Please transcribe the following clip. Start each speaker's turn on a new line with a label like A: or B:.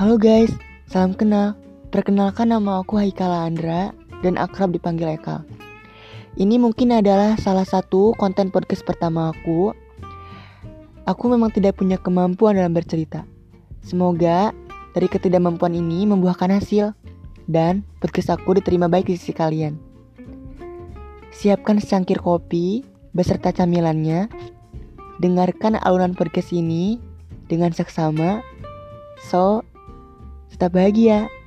A: Halo guys, salam kenal. Perkenalkan nama aku Haikala Andra dan akrab dipanggil Eka. Ini mungkin adalah salah satu konten podcast pertama aku. Aku memang tidak punya kemampuan dalam bercerita. Semoga dari ketidakmampuan ini membuahkan hasil dan podcast aku diterima baik di sisi kalian. Siapkan secangkir kopi beserta camilannya. Dengarkan alunan podcast ini dengan seksama. So, tetap bahagia.